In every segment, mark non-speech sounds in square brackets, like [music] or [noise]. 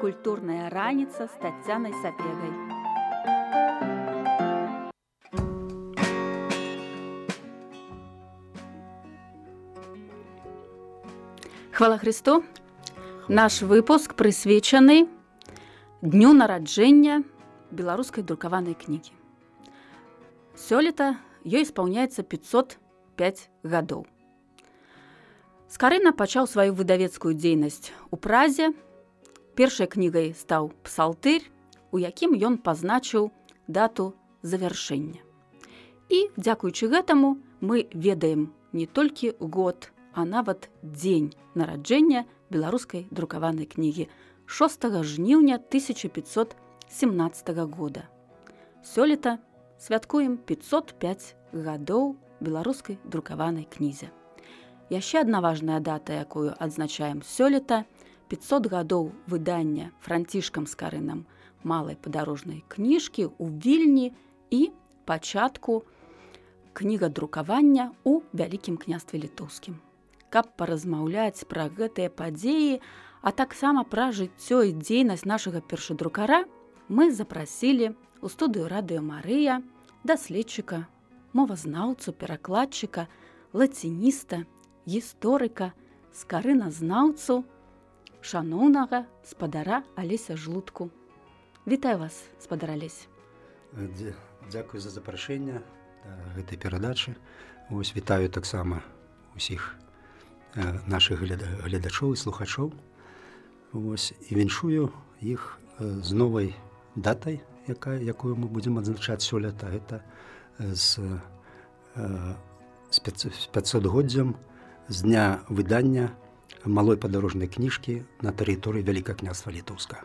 культурная раніца з таццянай сапегай. Хвала Христу. Наш выпуск прысвечаны дню нараджэння беларускай друкаванай кнігі. Сёлета ёй спаўняецца 505 гадоў. Скарына пачаў сваю выдавецкую дзейнасць у празе. Першай кнігай стаў псалтырь, у якім ён пазначыў дату завяршэння. І дзякуючы гэтаму мы ведаем не толькі год, а нават дзень нараджэння беларускай друкаванай кнігі 6 жніўня 1517 года. Сёлета святкуем 505 гадоў беларускай друкаванай кнізе. Яшчэ адна важная дата, якую адзначаем сёлета 500 гадоў выдання францішкам з карынам малай падарожнай кніжкі ў вільні і пачатку кніга друкавання ў вялікім княстве літоўскім каб паразмаўляць пра гэтыя падзеі, а таксама пра жыццё і дзейнасць нашага першадрукара мы запрасілі у студыю радыё Марыя, даследчыка, мовазнаўцу, перакладчыка, лацініста, гісторыка, скарыназнаўцу, шаноўнага спадара алеся жлудку. Вітаю вас, спадаралесь. Дзякуй за запрашэнне гэтай перадачы. Вось вітаю таксама усіх наших глядачоў і слухачоў Вось, і віншую іх з новай датай якая якую мы будзем адзначаць сёлета это з, з 500годдзям з дня выдання малой падарожнай кніжкі на тэрыторыі вяліка княства літоўска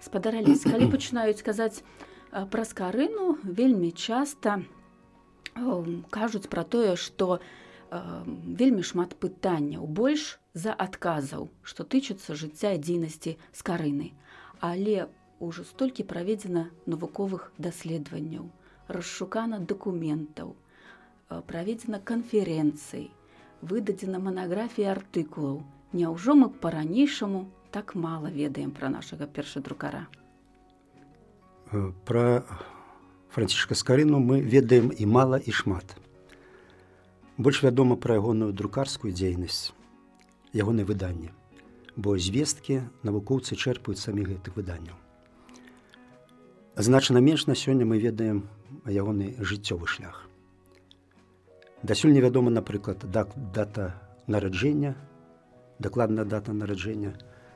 спадарались калі пачынаюць [clears throat] казаць пра скарыну вельмі часта кажуць пра тое што вельмі шмат пытанняў больш за адказаў што тычыцца жыцця дзейнасці з карыны але ўжо столькі праведзена навуковых даследаванняў расшукана дакументаў праведзена канферэнцый выдадзена манаграфія артыкулаў. Няўжо мы па-ранейшаму так мала ведаем пра нашага першадрукара. Пра францішка скарыну мы ведаем і мала і шмат. Больш вядома пра ягоную друкарскую дзейнасць ягонай выданні бо звесткі навукоўцы чэрпаюць самі гэтых выданняў. Значна менш на сёння мы ведаем ягоны жыццёвы шлях дасюль невядома напрыклад дак дата нараджэння дакладная дата нараджэння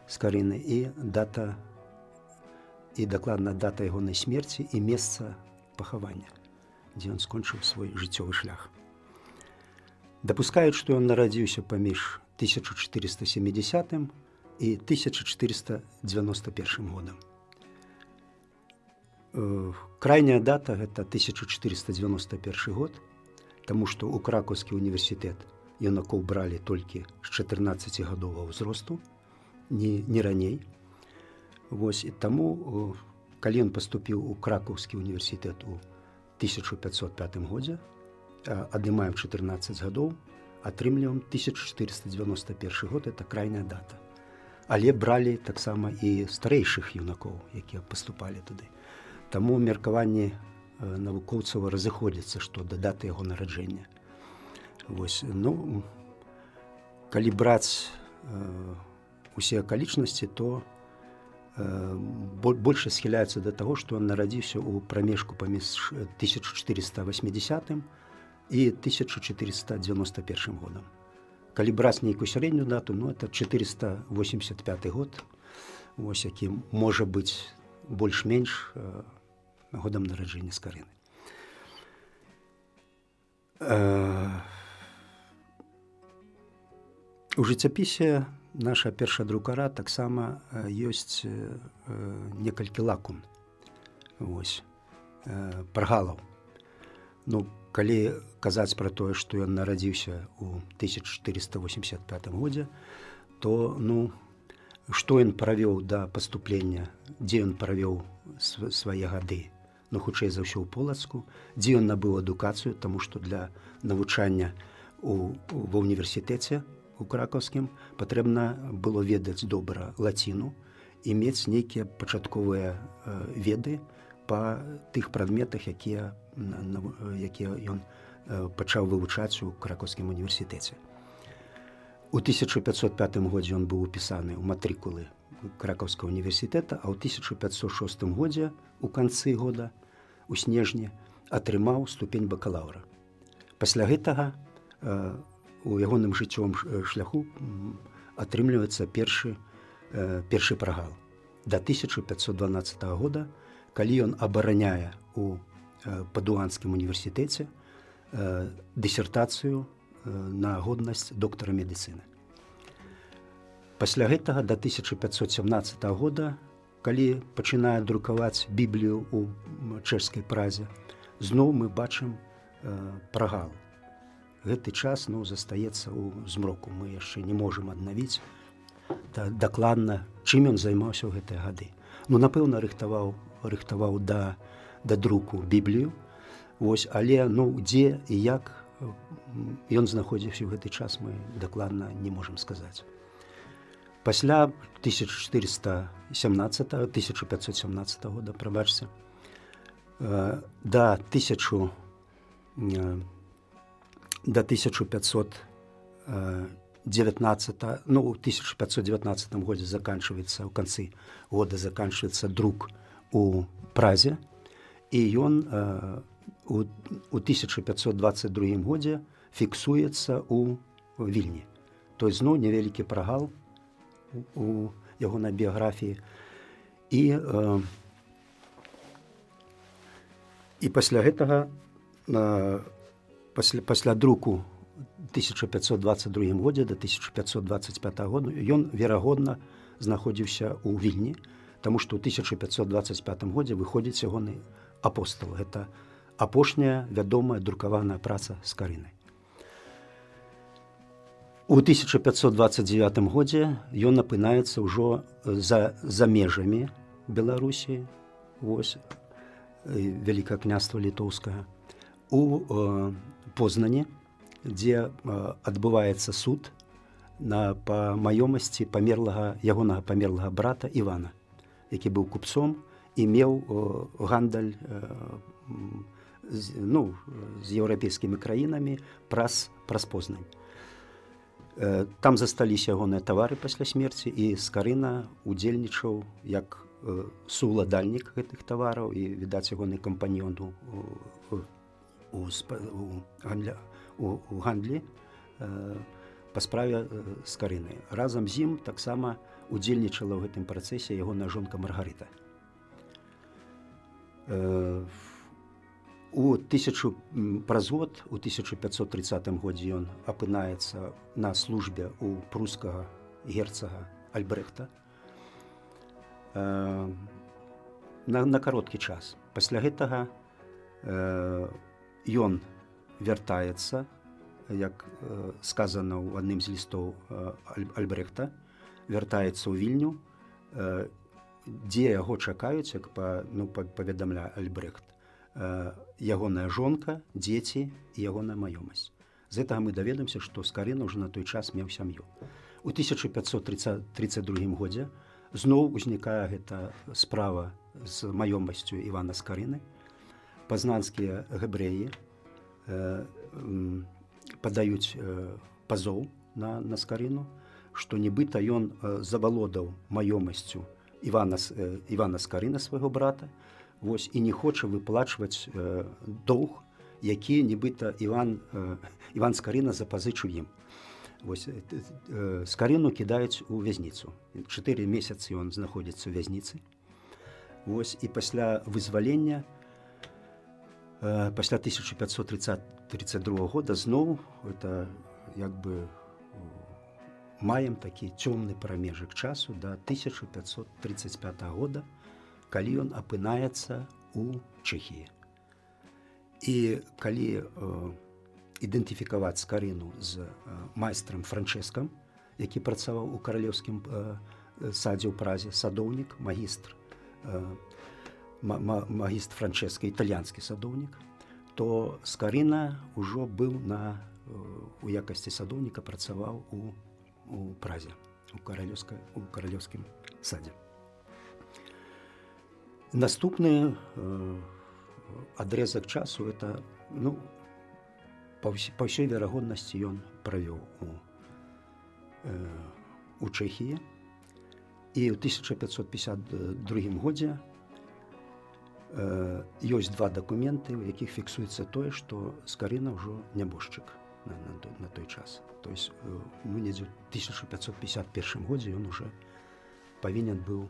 скарыны і дата і дакладна дата ягонай смерці і месца пахавання дзе ён скончыў свой жыццёвы шлях. Дапускаюць што ён нарадзіўся паміж 1470 і 1491 годам. Крайняя дата гэта 1491 год Таму што ў кракаўскі універсітэт юнакоў бралі толькі з 14 гадового ўзросту не, не раней. Вось і таму калі ён паступіў у кракаўскі універсітэт у 1505 годзе адымаем 14 гадоў атрымліваем 1491 год это крайняя дата. Але бралі таксама і старэйшых юнакоў якія паступалі туды таму меркаванні навукоўцаў разыходзяцца што да даты яго нараджэння Вось ну калі браць э, усе акалічнасці то э, больше схіляецца да таго што он нарадзіўся ў прамежку паміж 1480 -м і 1491 годам. Калі браць нейкую сярэднюю дату, ну это 485 год, вось які можа быць больш-менш э, годам нараджэння скарыны. У жыццяпісе наша першая друкара таксама ёсць э, некалькі лакун э, прагалаў. Ну, калі казаць пра тое што ён нарадзіўся ў 1485 годзе то ну што ён правёў да паступлення дзе ён правёў свае гады ну хутчэй за ўсё ў полацку дзе ён набыў адукацыю таму што для навучання у ва універсітэце у кракаўскім патрэбна было ведаць добра лаціну і мець нейкія пачатковыя веды па тых прадметах якія якія ён пачаў вывучаць у кракоўскім універсітэце. У 1505 годзе ён быў упісаны ў матрыкулы кракаўскага універсітэта а ў 1506 годзе у канцы года у снежні атрымаў ступень бакалаўра пасля гэтага у ягоным жыццём шляху атрымліваецца першы першы прагал да 1512 года калі ён абараняе у падуанскім універсітэце дысертацыю на годнасць доктара медыцыны. Пасля гэтага да 1517 года, калі пачынае друкаваць біблію ў чэшскай празе, зноў мы бачым прагал. Гэты час ну, застаецца ў змроку, мы яшчэ не можам аднавіць дакладна, чым ён займаўся ў гэтыя гады. Ну напэўна, рыхтаваў рыхтаваў да, да друку біблію. Вось, але ну, дзе і як ён знаходзіўся ў гэты час мы дакладна не можам сказаць. Пасля 1417 1517 года прабачся да 1000 да 1500 19 ну 1519 годзе заканчивается ў канцы года заканчивается друк у празе і ён у, у 1522 годзе фіксуецца у вільні то есть зноў невялікі прагал у ягонай біяграфіі і э, і пасля гэтага э, пасля пасля друку 1522 годзе до 1525 году ён верагодна знаходзіўся ў вільні Таму што ў 1525 годзе выходзіць ягоны апостол гэта апошняя вядомая друкаваная праца з карынай. У 1529 годзе ён апынаецца ўжо за, за межамі Беларусі вось вялікае княства літоўскага у э, познане, дзе э, адбываецца суд на па маёмасці памерлага ягонага памерлага брата Івана які быў купцом і меў гандаль ну, з еўрапейскімі краінамі праз праз познань. Там засталіся ягоныя тавары пасля смерці і скарына удзельнічаў як сууладальнік гэтых тавараў і відаць ягоны кампаньёну у гандлі па справе з карыны. Разам з ім таксама удзельнічала ў гэтым працэсе ягоная жонка маргарыта э, у тысячу праз год у 1530 годзе ён апынаецца на службе у прускага герцага альбрехта. Э, на, на кароткі час. Пасля гэтага э, ён вяртаецца як сказано ў адным з лістоў альбрехта вяртаецца ў вільню э, дзе яго чакаюць як па ну паведамля альбрехт. Э, ягоная жонка дзеці і ягоная маёмасць. З гэтага мы даведамся што скарына ўжо на той час меў сям'ю. У 1532 годзе зноў узнікае гэта справа з маёмасцю івана скарыны. Пазнанскія габрэі э, падаюць э, пазоў на на скарыну што нібыта ён завалодаў маёмасцю Івана Івана скарына свайго брата вось і не хоча выплачваць доўг які нібыта Іван Іван скарына запазычу ім. Вось скарыну кідаюць у вязніцу. Чатыры месяцы ён знаходзіцца ў вязніцы. Вось і пасля вызвалення пасля 1532 года зноў это як бы у маем такі цёмны прамежак часу да 1535 года, калі ён апынаецца у Чэхіі. І калі э, ідэнтыфікаваць скарыну з э, майстрам франчэскам, які працаваў у каралеўскім э, садзе ў празе садоўнік, магістр э, магістр франчэска італьянскі садоўнік, то скарына ўжо быў на э, у якасці садоўніка працаваў у у празе у каралёўска у каралёўскім садзе наступны э, адрезак часу это ну па ўсёй верагоднасці ён правёў у э, у чэхіі і ў 1552 годзе э, ёсць два дакументы у якіх фіксуецца тое што скарына ўжо нябожчык на, на, на той час. То есть э, мы недзе 1551 годзе ён уже павінен быў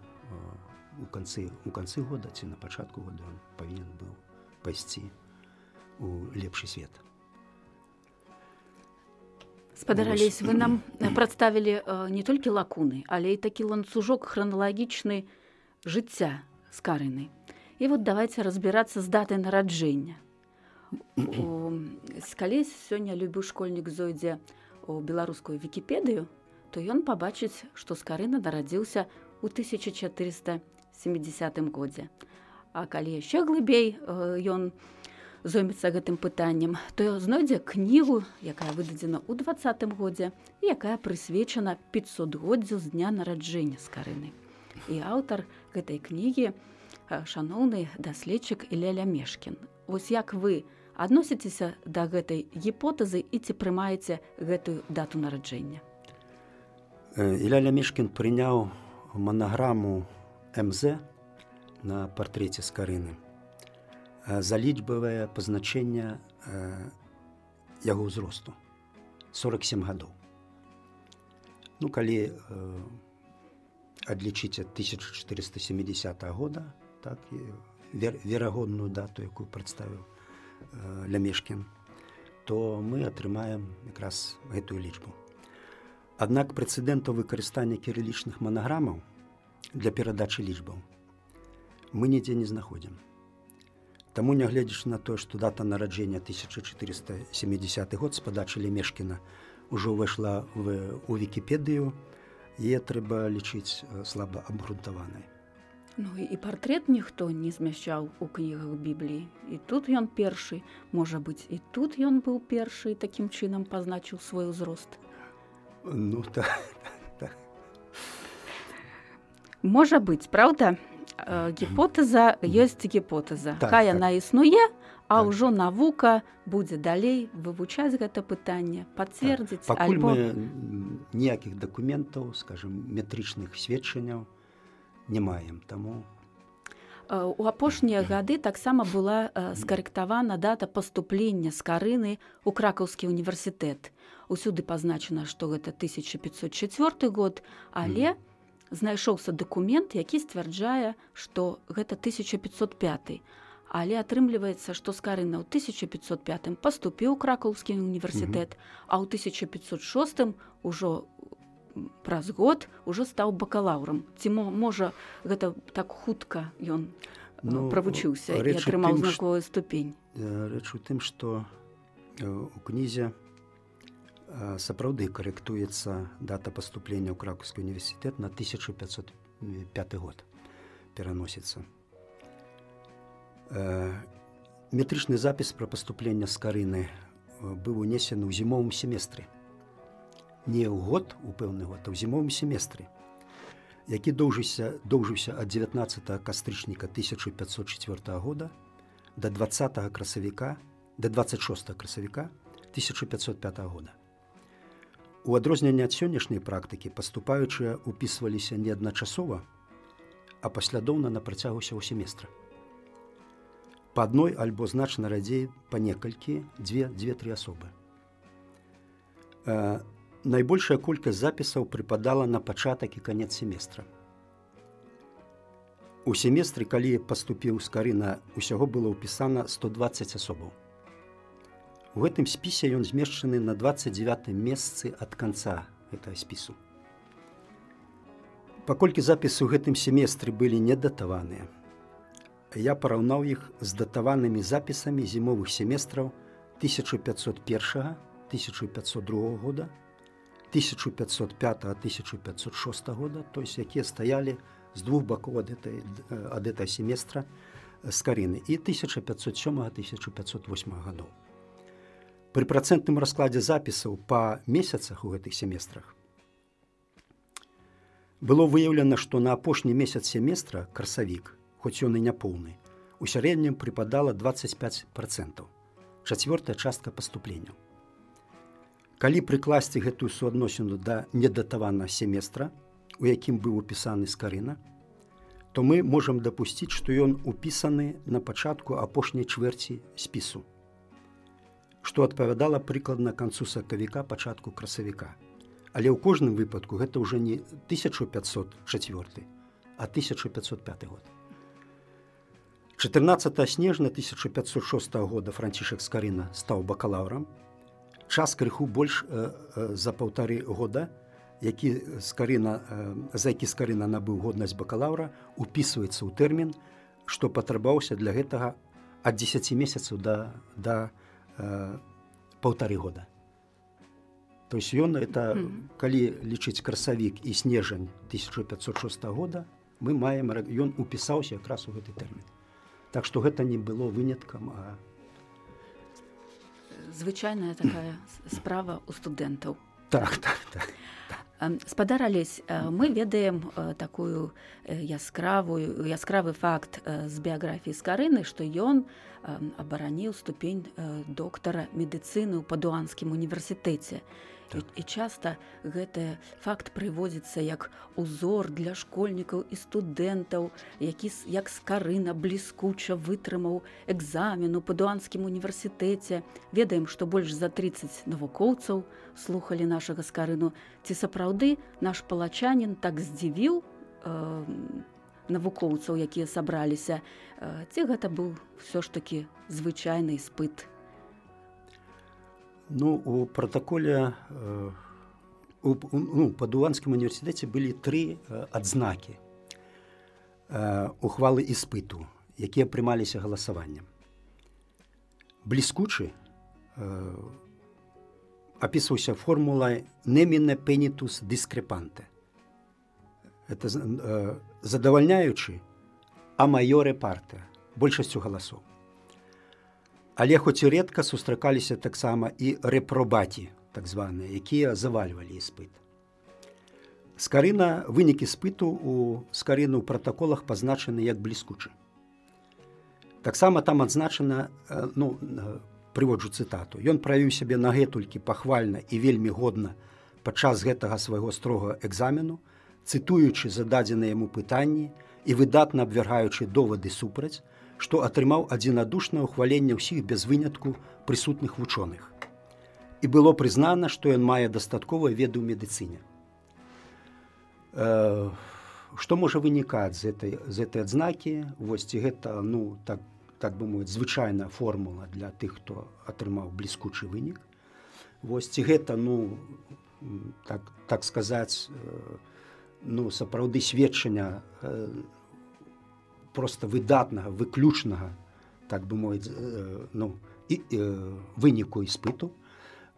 у канцы у канцы года ці на пачатку года ён павінен быў пайсці у лепшы свет. Спадарались вы нам прадставілі не толькі лакуны але і такі ланцужок храналагічны жыцця скарыны. І вот давайте разбірацца з датай нараджэння. Калі сёння любы школьнік зойдзе у беларускую вікіпедыю то ён пабачыць што скарына нарадзіўся у 1470 годзе а калі яшчэ глыбей ён у зоймецца гэтым пытаннем, то знойдзе кнігу, якая выдадзена ў двадцатым годзе якая прысвечана 500годдзю з дня нараджэння скарыны. І аўтар гэтай кнігі шаноўны даследчык Іляля Мешкін. Вось як вы адносіцеся да гэтай гіпотэзы і ці прымаеце гэтую дату нараджэння. Іляля Мешкін прыняў манаграму МЗ на партрэце скарыны залічбавае пазначэнне яго ўзросту 47 гадоў. Ну калі э, адлічыць 1470 года так вер, верагодную дату, якую прадставіў э, лямешкін, то мы атрымаем якраз гэтую лічбу. Аднак прэцэдэнтаў выкарыстання кірылічных манаграмаў для перадачы лічбаў мы нідзе не знаходзім. Таму нягледзячы на тое, што дата нараджэння 1470 год з падачы Лемешкіна ўжо ўвайшла в, у вікіпедыю, е трэба лічыць слаба абгрунтаванай. Ну і партрэт ніхто не змяшчаў у кнігах бібліі. І тут ён першы, можа быць, і тут ён быў першы і такім чынам пазначыў свой узрост. Ну так. Так. Можа быць, праўда, гіпотэза ёсць гіпотэза так, Ка яна так. існуе а так. ўжо навука будзе далей вывучаць гэта пытанне пацвердзіць так. альбо... ніякіх дакументаў скажем метрычных сведчанняў не маем таму у апошнія гады таксама была скарэктавана дата паступлення з карыны у кракаўскі універсітэт усюды пазначана што гэта 1504 год але у mm знайшоўся дакумент, які сцвярджае, што гэта 1505. Але атрымліваецца, што скарына ў 1505 паступіў кракаўскі універсітэт, а ў 1506 ужо праз год ужо стаў бакалаўрам. Ці можа гэта так хутка ён ну, правучыўся і атрымаў знаковую ступень. Рэч у тым, што у кнізе сапраўды карэктуецца дата паступлення ў кракаўскі універсітэт на 1505 год пераносіцца. Метрычны запіс пра паступленне з карыны быў унесены ў зімовым семестры. Не ў год у пэўны год, а ў зімовым семестры, які доўжыся доўжыўся ад 19 кастрычніка 1504 года до 20 красавіка до 26 красавіка 1505 года. У адрозненне ад сённяшняй практыкі паступаючыя упісваліся не адначасова, а паслядоўна на працягу ўсяго семестра. Па адной альбо значна радзей па некалькі дзве дзве-тры асобы. Э, найбольшая колькасць запісаў прыпадала на пачатак і канец семестра. У семестры, калі паступіў з карына, усяго было ўпісана 120 асобаў. У гэтым спісе ён змешчаны на 29 месцы ад канца гэтага спісу. Паколькі запісы ў гэтым семестры былі недатаваныя, я параўнаў іх з датаванымі запісамі зімовых семестраў 1501 1502 года 1505-1506 года, то есть якія стаялі з двух бакоў ад этой, ад этой семестра з карыны і 1507-1508 гадоў. Пры працэнтным раскладзе запісаў па месяцах у гэтых семестрах было выяўлена, што на апошні месяц семестра красавік хоць ён і няпоўны у сярэднім прыпадала 25 процентов. Чацвёртая частка паступленняў калі прыкласці гэтую суадносіну да недатавана семестра у якім быў упісаны скарына то мы можам дапусціць што ён упісаны на пачатку апошняй чвэрці спісу што адпавядала прыкладна канцу сакавіка пачатку красавіка. Але ў кожным выпадку гэта ўжо не 1504 а 1505 год. 14 снежня 1506 года францішак скарына стаў бакалаўрам. Час крыху больш э, э, за паўтары года які скарына э, за які скарына набыў годнасць бакалаўра упісваецца ў тэрмін што патрабаўся для гэтага ад 10 месяцаў да да э, паўтары года. То есть ён это калі лічыць красавік і снежань 1506 года мы маем ён упісаўся якраз у гэты тэрмін Так што гэта не было выняткам а звычайная такая справа у студэнтаў так, так, так. Спадарались мы ведаем такую яскравую яскравы факт з біяграфіі скарыны што ён абараніў ступень доктара медыцыны ў падуанскім універсітэце так. і часта гэты факт прыводзіцца як узор для школьнікаў і студэнтаў які як скарына бліскуча вытрымаў экзамену падуанскім універсітэце. Ведаем што больш за 30 навукоўцаў слухали нашага скарыну. Ці сапраўды наш палачанін так здзівіў э, навукоўцаў якія сабраліся? Э, ці гэта быў все ж таки звычайны спыт Ну у протаколе э, у, ну, падуанскім універсітэце былі тры э, адзнакі э, ухвалы іспыту, якія прымаліся галасаваннем. Бліскучы апісваўся формулай неміне пенітус дыскрепанте. Это задавальняючы а маёры партыя большасцю галасоў але хоць і редка сустракаліся таксама і рэпробаці так званыя якія завальвалі іспыт. Скарына вынікі спыту у скарыну ў пратаколах пазначаны як бліскучы. Таксама там адзначана ну прыводжу цытату. Ён правіў сябе нагэтулькі пахвальна і вельмі годна падчас гэтага свайго строга экзамену цытуючы зададзеныя яму пытанні і выдатна абвяргаючы довады супраць што атрымаў адзінадушнае ўхваленне ўсіх без вынятку прысутных вучоных. І было прызнана, што ён мае дастатковыя веды ў медыцыне. Э, што можа вынікаць з этой, з этой адзнакі восьці гэта ну так, так бы мовіць звычайная формула для тых, хто атрымаў бліскучы вынік. Вось гэта ну так, так сказаць э, ну сапраўды сведчання просто выдатнага выключнага так бы мой э, ну і э, выніку іспыту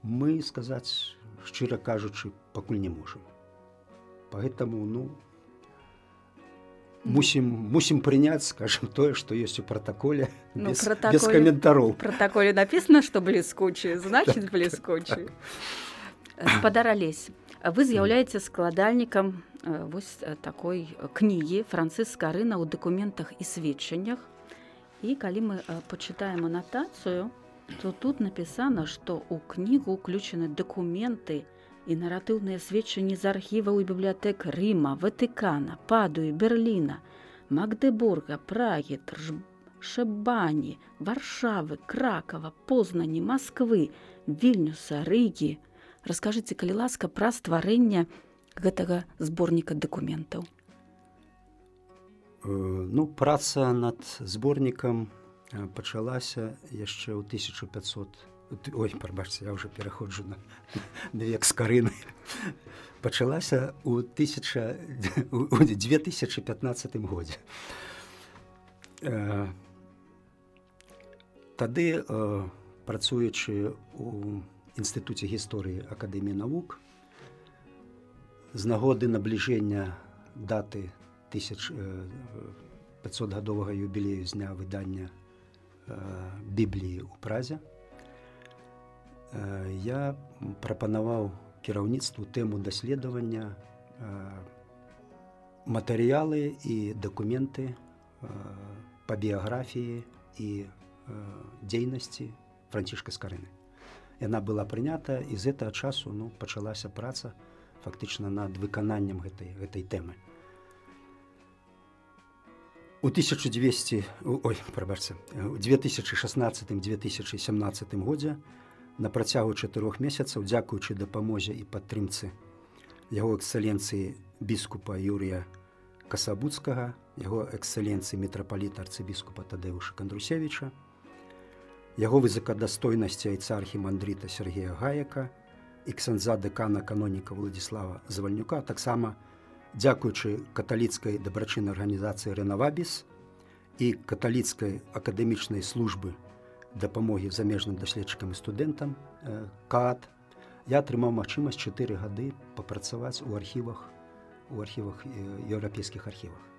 мы сказаць шчыра кажучы пакуль не можем поэтому ну мусім мусім прыняць скажем тое што ёсць у протаколе ну, без, без каментароў. протаколе написано что бліскучы значит бліскучы. Спадаралесь вы з'яўляеце складальнікам вось такой кнігі францыск карына ў дакументах і сведчаннях і калі мы пачытаем анатацыю то тут напісана што ў кнігу уключаны дакументы і наратыўныя сведчанні з архіваў і бібліятэк рыма ватыкана падуі берліна магдебурга прагі шабані варшавы кракава познані москвы вільнюса рыгі раскажыце калі ласка пра стварэнне гэтага зборніка дакументаў э, ну праца над зборнікам э, пачалася яшчэ ў 1500 ой прабачце я уже пераходжу на, [laughs] на век скарыны. Пачалася [laughs] у 1000 2015 годзе. Э, тады працуючы у інстытуце гісторыі акадэміі навук з нагоды набліжэння даты 1500гадовага юбілею з дня выдання бібліі ў празе. Я прапанаваў кіраўніцтву тэму даследавання матэрыялы і дакументы па біяграфіі і дзейнасці францішка скарыны яна была прынята і з гэтага часу ну пачалася праца фактычна над выкананнем гэтай гэтай тэмы. У 1200 ой прабачце у 2016-2017 годзе на працягу чатырох месяцаў дзякуючы дапамозе і падтрымцы яго эксцэленцыі біскупа Юрія касабуцкага яго эксцэленцыі метрапаліта арцыбіскупа тадэвуша кандрусевіча яго высокадастойнасці айцархі мандрыта Сергея Гаяка і ксанза дэкана каноніка Владіслава Завальнюка таксама дзякуючы каталіцкай дабрачыннай арганізацыі Рэнавабіс і каталіцкай акадэмічнай службы дапамогі замежным даследчыкам і студэнтам кат я атрымаў магчымасць чатыры гады папрацаваць у архівах у архівах еўрапейскіх архівах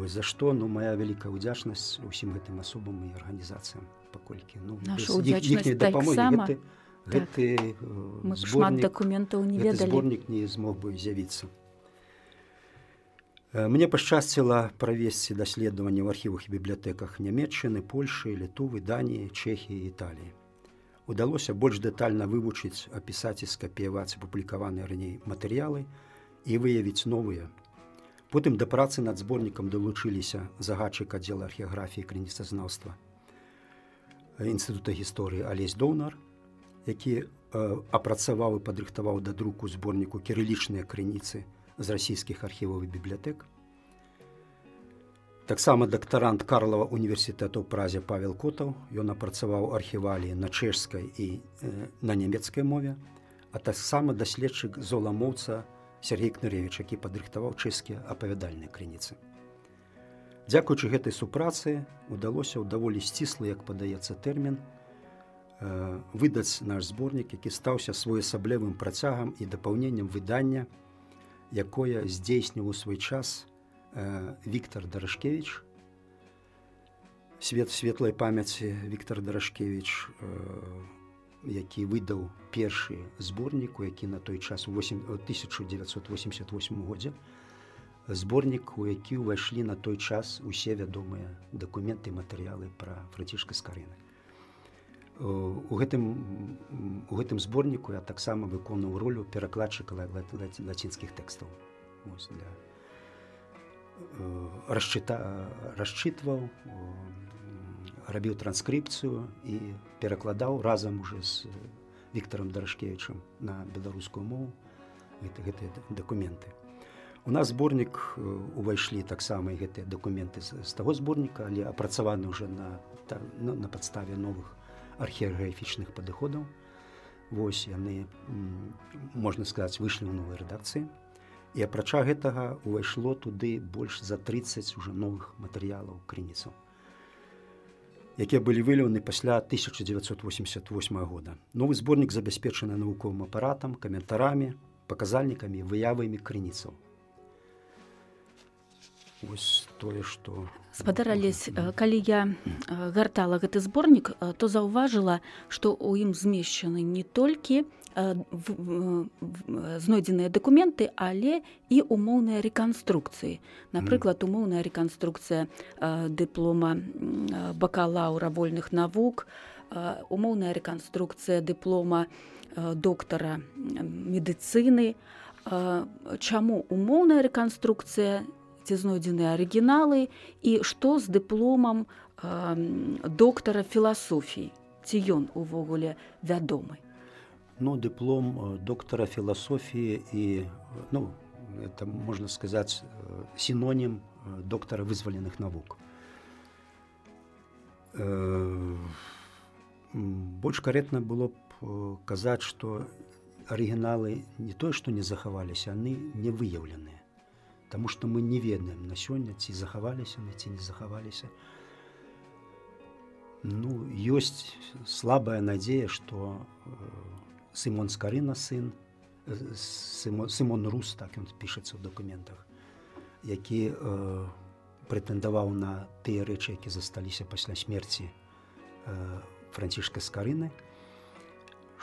Ось за што ну моя вялікая ўдзячнасць усім гэтым асобам і арганізацыям паколькі ну, дапамогі. гэты шмат дакументаў не ведалі. зборнік не змог бы з'явіцца. Мне пашчасціла правесці даследаванне ў архівах і бібліятэках нямметчыны польшы літувы даніі чехіі італіі. Удалося больш дэтальна вывучыць апісаць і скапіяваць апублікаваныя раней матэрыялы і выявіць новыя Потым да працы над зборнікам далучыліся загадчык аддзела археаграфіі крыніцазнаўства інстытута гісторыі алесь донар які э, апрацаваў і падрыхтаваў да друку зборніку кірылічныя крыніцы з расійскіх архіваў і бібліятэк. Таксама дактарант карлава універсітэту празе павел котаў. Ён апрацаваў архіваліі на чэшскай і э, на нямецкай мове а таксама даследчык золамоўца Сергей Кныревич, які падрыхтаваў чэшскія апавядальныя крыніцы. Дзякуючы гэтай супрацы удалося ў даволі сціслы, як падаецца тэрмін, э, выдаць наш зборнік, які стаўся своеасаблівым працягам і дапаўненнем выдання, якое здзейсніў у свой час э, Віктор Дарашкевич, свет светлай памяці Віктор Дарашкевич, э, які выдаў першы зборнік, які на той час 1988 годзе зборнік, у які ўвайшлі на той час усе вядомыя дакументы матэрыялы пра францішка скарыны. У гэтым, у гэтым зборніку я таксама выконаў ролю перакладчыка лацінскіх тэкстаў для расчыта расчытваў рабіў транскрыпцыю і перакладаў разам уже з Віктором Дарашкевічам на беларускую мову гэтыя дакументы. У нас зборнік увайшлі таксама гэтыя дакументы з, з таго зборніка, але апрацаваны уже на, на, на падставе новых археаграфічных падыходаў. Вось яны можна сказаць выйшлі ў новай рэдакцыі. І апрача гэтага ўвайшло туды больш за 30 уже новых матэрыялаў крыніцаў якія былі выяўлены пасля 1988 года. Новы зборнік забяспечаны навуковым апаратам, каментарамі, паказальнікамі, выявамі крыніцаў. Вось тое, што спадарались, калі я гартала гэты зборнік, то заўважыла, што ў ім змешчаны не толькі знойдзеныя дакументы, але і умоўныя рэканструкцыі. Напрыклад, умоўная рэканструкцыя дыплома бакалаўра вольных навук, умоўная рэканструкцыя дыплома доктара медыцыны. Чаму умоўная рэканструкцыя ці знойдзеныя арыгіналы і што з дыпломам доктара філасофіі, ці ён увогуле вядомы ну, дыплом доктара філасофіі і ну, это можна сказаць сінонім доктара вызваленых навук. Больш карэтна было б казаць, што арыгіналы не тое, што не захаваліся, яны не выяўленыя. Таму што мы не ведаем на сёння ці захаваліся на ці не захаваліся. Ну, ёсць слабая надзея, што Сымон Скарына сын Сымон Рус так ён пішацца ў дакументах, які э, прэтэндаваў на тыя рэчы, які засталіся пасля смерці э, францішка скарыны,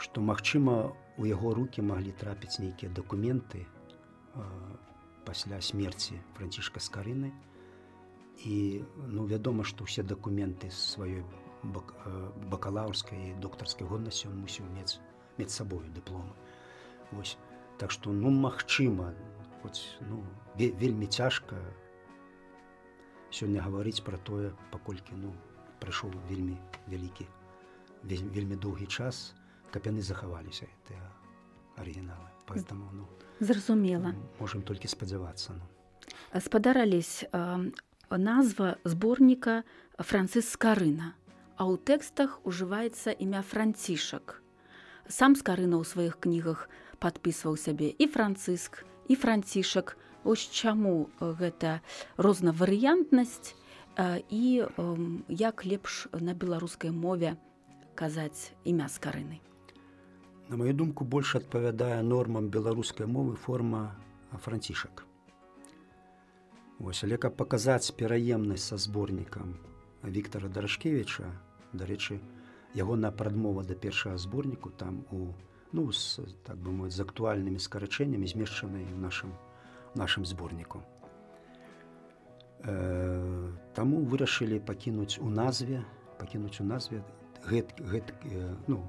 што магчыма у яго рукі маглі трапіць нейкія дакументы э, пасля смерці францішка скарыны. І ну вядома што ўсе дакументы сваёй бак, бакалаўрскай і доктарскай годнасці ён мусіў мець мець сабою дыпломы. Вось. Так што ну магчыма хоць ну вельмі цяжка сёння гаварыць пра тое паколькі ну прайшоў вельмі вялікі вельмі доўгі час каб яны захаваліся тыя арыгіналы. Поэтому ну зразумела. можем толькі спадзявацца ну. Спадарались назва зборніка францыз скарына а ў тэкстах ужываецца імя францішак сам скарына ў сваіх кнігах падпісваў сябе і францыск і францішак ось чаму гэта рознаварыянтнасць і як лепш на беларускай мове казаць імя скарыны На маю думку больш адпавядае нормам беларускай мовы форма францішак Вось але каб паказаць пераемнасць са зборнікам Віктора Дарашкевіча, дарэчы, ягоная прадмова да першага зборніку там у ну, з, так бы мовіць, з актуальнымі скарачэннямі змешчаныя ў нашым нашым зборніку. Э, Таму вырашылі пакінуць у назве, пакінуць у назве гэт, гэт, э, ну,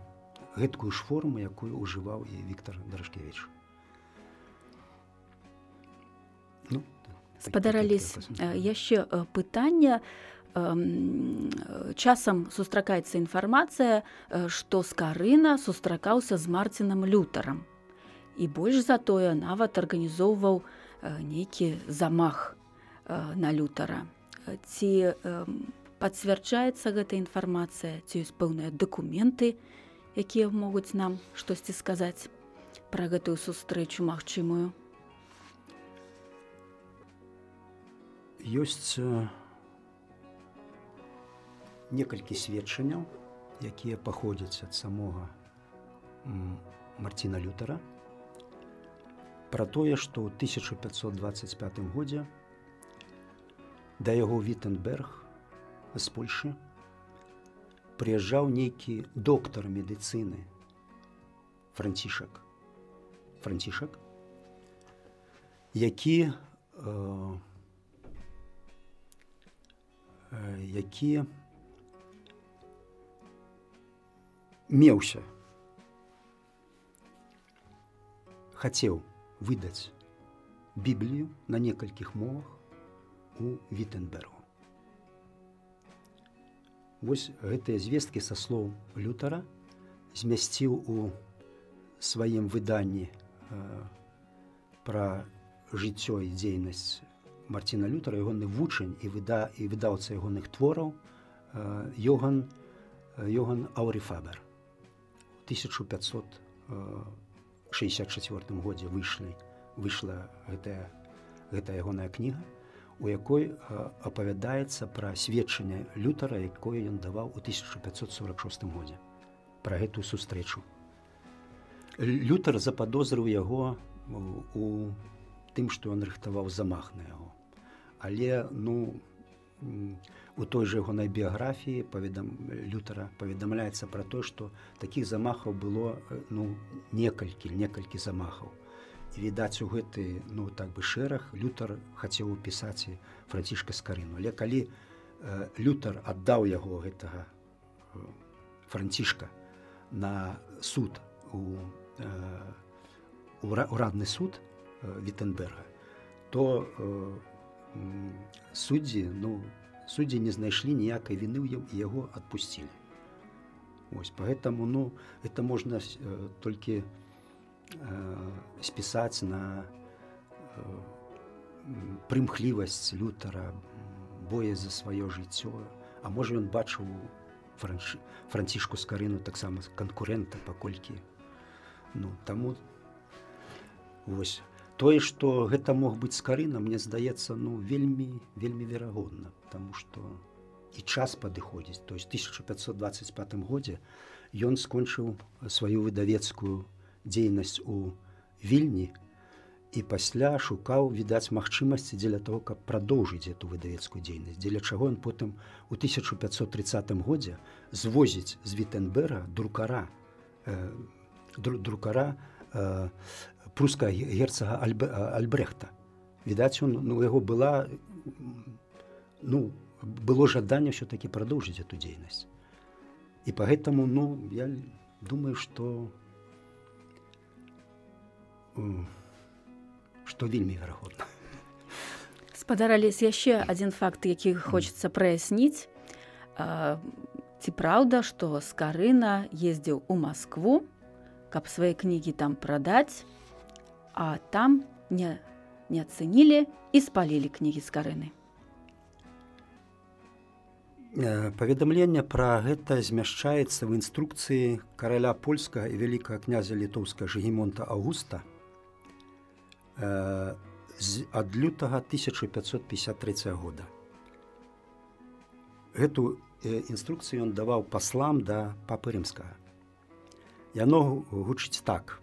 гэткую ж форму, якую ўжываў і Віктор Дарашкевіч. Ну, спадарались яшчэ пытання часам сустракаецца інфармацыя што скарына сустракаўся з марцінам лютарам і больш за тое нават арганізоўваў нейкі замах на лютара ці пацвярджаецца гэта інфармацыя ці ёсць пэўныя дакументы якія могуць нам штосьці сказаць пра гэтую сустрэчу магчымую ёсць э, некалькі сведчанняў, якія паходзяць ад самога Марціна Лютара пра тое, што ў 1525 годзе да яго Вітенберг з Польшы прыязджаў нейкі доктар медыцыны францішак францішак які э, які меўся хацеў выдаць біблію на некалькіх мовах у вітенбергу Вось гэтыя звесткі са слоў лютара змясціў у сваім выданні э, пра жыццё і дзейнасць Марціна Лютара ягоны вучань і выда і выдаўца ягоных твораў Йоган Йоган Аўрифабер 1564 годзе выйшлі выйшла гэтая гэта ягоная кніга у якой апавядаецца пра сведчанне лютара якое ён даваў у 1546 годзе пра гэтую сустрэчу. Лютар западозрыў яго у тым што ён рыхтаваў замах на яго. Але ну у той жа ягонай біяграфіі паведам лютара паведамляецца пра то што такіх замахаў было ну некалькі некалькі замахаў і відаць у гэты ну так бы шэраг лютар хацеў упісаць францішка скарыну. Але калі э, лютар аддаў яго гэтага францішка на суд у э, урадны суд э, вітенберга то э, суддзі ну суддзі не знайшлі ніякай віны ў яго адпусцілі ось поэтому ну это можна э, толькі э, спісаць на э, прымхлівасць лютара боя за сваё жыццё. А можа ён бачыў франш... францішку скарыну таксама канкурента паколькі ну таму вось тое што гэта мог быць скарына мне здаецца ну вельмі вельмі верагодна потому что і час падыходзіць. То есть 1525 годзе ён скончыў сваю выдавецкую дзейнасць у вільні і пасля шукаў відаць магчымасці дзеля того каб прадоўжыць эту выдавецкую дзейнасць дзеля чаго ён потым у 1530 годзе звозіць з вітенбера друкара э, друкара э, пруска герцага Альб... альбрехта відаць он ну, у яго была ну, было жаданне все-таки продолжить эту деятельность. И поэтому, ну, я думаю, что что вельмі верагодна. Спадарались яшчэ адзін факт, які хочется праясніць. Ці праўда, што скарына ездзіў у Маскву, каб свае кнігі там прадаць, а там не, не ацэнілі і спалілі кнігі скарыны. Э, паведамленне пра гэта змяшчаецца ў інструкцыі караля польскага і вялікага князя літоўска жгемонта Аўгуста э, ад лютага 1553 года. Гэту э, інструкцыю ён даваў паслам да папы рымскага. Яно гучыць так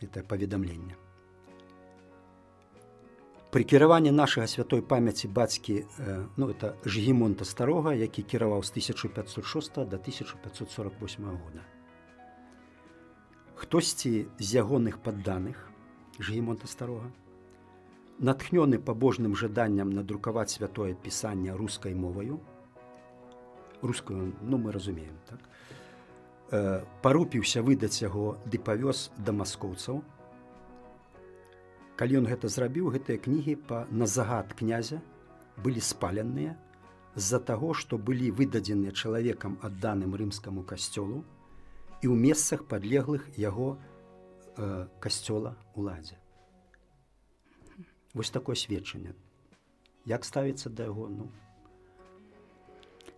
это паведамленне пры кіраванні нашага святой памяці бацькі ну это жгемонта старога які кіраваў з 1506 до 1548 года. Хтосьці з ягоных падданых жгемонта старога натхнёны пабожным жаданнем надрукаваць святое пісанне рускай моваю рускую ну мы разумеем так парупіўся выдаць яго ды павёз да маскоўцаў калі ён гэта зрабіў гэтыя кнігі па на загад князя былі спаленыя з-за таго што былі выдадзеныя чалавекам адданым рымскаму касцёлу і ў месцах падлеглых яго э, касцёла уладзе вось такое сведчанне. Як ставіцца да яго ну?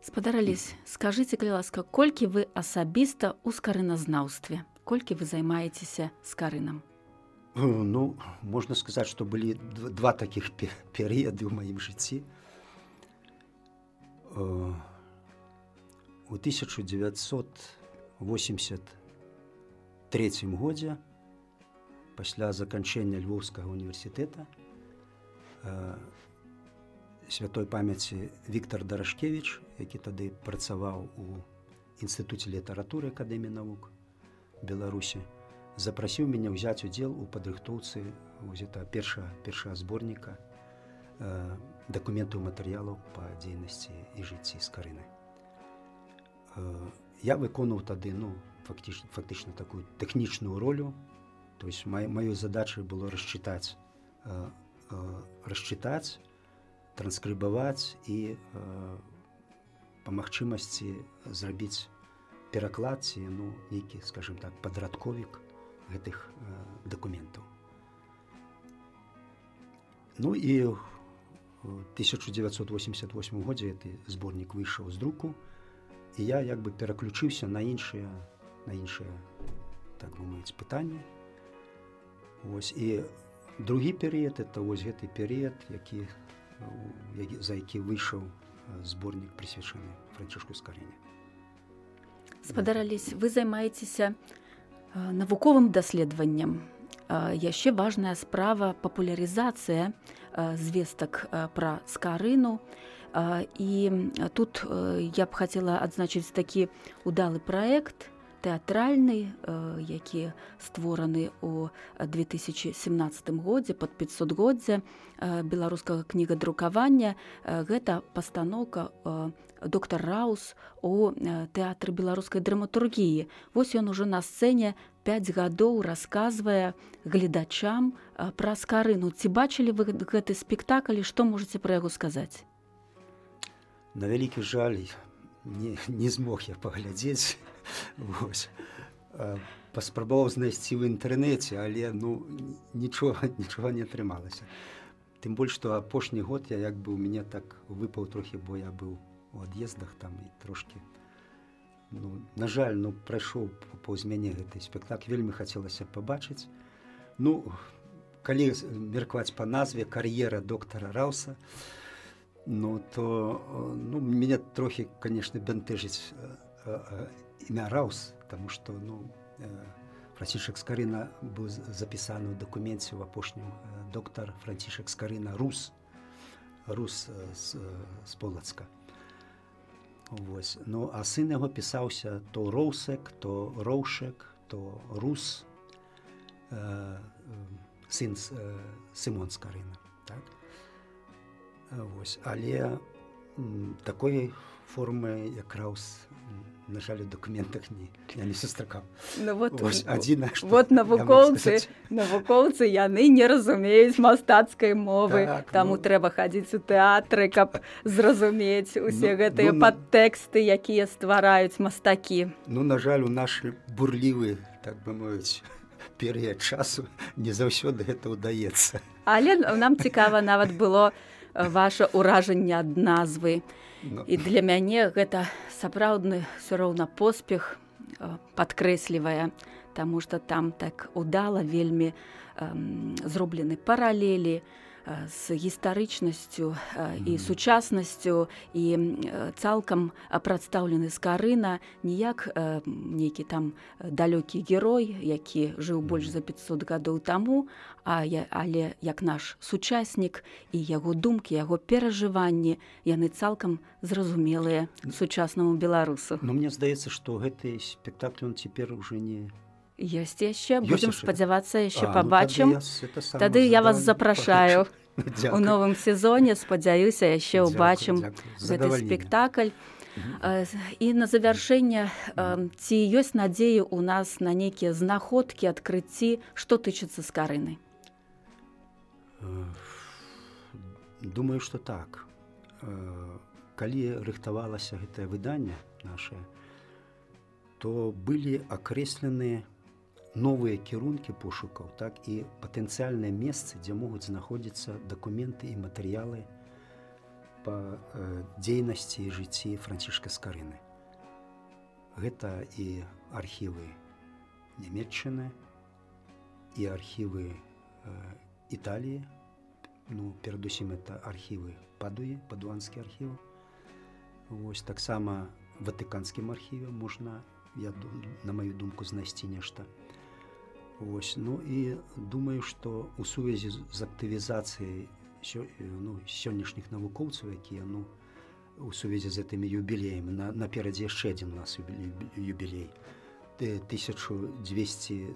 Спадарались скажите калі ласка колькі вы асабіста ў скарыназнаўстве? Колькі вы займаецеся скарынам Ну, можна сказаць, што былі два такіх перыяды ў маім жыцці. У 1983 годзе пасля заканчэння львоўскага універсітэта святой памяці Віктор Дарашкевич, які тады працаваў у інстытуце літаратуры акадэміі навук Беларусі, запрасіў мяне ўзяць удзел у падрыхтоўцы это перша першага зборніка э, дакументаў матэрыялаў па дзейнасці і жыцці з карыны. Э, я выконаў тады ну фактычна фактычна такую тэхнічную ролю то есть маёй задачай было расчытаць э, э, расчытаць транскрыбаваць і э, па магчымасці зрабіць перакладці ну нейкі скажем так падрадковік гэтых э, дакументаў. Ну і 1988 годзе гэты зборнік выйшаў з друку і я як бы пераключыўся на іншыя на іншыя так бы маюць пытанне. Вось і другі перыяд это вось гэты перыяд, які, які за які выйшаў зборнік прысвечаны францішку скаленне. Спадарались, вы займаецеся навуковым даследаваннем яшчэ важная справа папулярызацыя звестак пра скарыну. І тут я б хацела адзначыць такі удалы праект тэатральны які створаны у 2017 годзе под 500годдзя беларускага кнігадрукавання гэта пастаноўка доктор Раус у э, тэатры беларускай драматургіі. Вось ён ужо на сцэне 5 гадоў расказвае гледачам э, пра скарыну. Ці бачылі вы гэты спектакль, што можаце пра яго сказаць? На вялікі жаль не, не змог я паглядзець паспрабаваў знайсці ў інтэрнэце, але ну нічога нічога не атрымалася. Тым больш што апошні год я як бы у мяне так выпаў трохі, бо я быў у ад'ездах там і трошки ну, на жаль ну прайшоў паўз мяне гэты спектакль вельмі хацелася пабачыць. Ну калі меркаваць па назве кар'ера доктара рауса ну то ну меня трохі конечно бянтэжыць імя раус тому что ну францішак скарына быў запісаны ў дакуменце ў апошнім доктар францішак скарына рус рус з, з полацка Вось. Ну а сын яго пісаўся то роусек, то роушек, то рус э, сын э, Сымон скарына. Так? Вось. Але такой формы якраз на жаль у дакументах не я не сустракаў ну, вот, адзіна вот навукоўцы навукоўцы яны не разумеюць мастацкай мовы. Так, таму ну... трэба хадзіць у тэатры каб зразумець усе ну, гэтыя ну, падтэксты якія ствараюць мастакі ну на жаль у нашы бурлівы так бы мовіць [laughs] перыяд часу не заўсёды гэта ўдаецца але нам цікава нават было ваше ўражанне ад назвы. ну. І для мяне гэта сапраўдны все роўна поспех падкрэслівае таму што там так удала вельмі зроблены паралелі з гістарычнасцю і сучаснасцю і цалкам прадстаўлены з карына ніяк нейкі там далёкі герой які жыў больш за 500 гадоў таму а я але як наш сучаснік і яго думкі яго перажыванні яны цалкам зразумелыя сучаснаму беларусу. Но мне здаецца што гэты спектакль он цяпер уже не ёсць яшчэ будзем спадзявацца яшчэ побачым ну, тады я вас запрашаю у новым сезоне. Спадзяюся яшчэ ўбачым гэты спектакль. І на завяршэнне ці ёсць надзеі у нас на нейкія знаходкі адкрыцці што тычыцца з карыны думаю что так. Калі рыхтавалася гэтае выданне наше то былі акрэсленыя новыя кірункі пошукаў так і патэнцыяльныя месцы дзе могуць знаходзіцца дакументы і матэрыялы па э, дзейнасці і жыцці францішка скарыны. Гэта і архівы нямецчыны і архівы э, італіі. Ну перадусім это архівы падуе падуанскі архіў. Вось таксама ватыканскім архіве можна я на маю думку знайсці нешта Вось. Ну і думаю, што у сувязі з актывізацыяй ну, сённяшніх навукоўцаў, якія ну, у сувязі з гэтымі юбілеямі на, наперадзе яшчэ адзін у нас юбілей 1200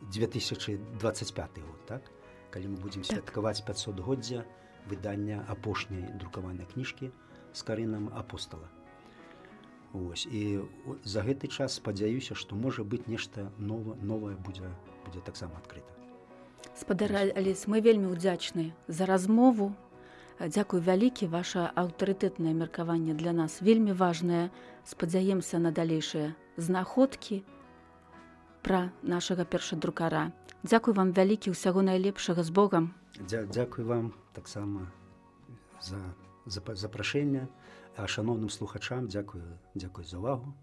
2025 год так калі мы будзем так. святкаваць 500годдзя выдання апошняй друкаванай кніжкі з карынам апостала Вось. і за гэты час спадзяюся што можа быць нешта нова новае будзе будзе таксама адкрыта. Спадарались мы вельмі ўдзячны за размову. Дзякуй вялікі ваше аўтарытэтнае меркаванне для нас вельмі важнае. Спадзяемся на далейшыя знаходкі пра нашага першадрукара. Дзякуй вам вялікі ўсяго найлепшага. З Богом Дзя, дзякуй вам таксама за запрашэнне А шаноўным слухачам дзякую дзякуй за ўвагу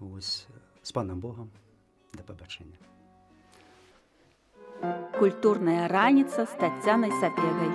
Вось з панам Богом. Да пабачэння культурная раніца з таццянай сапегай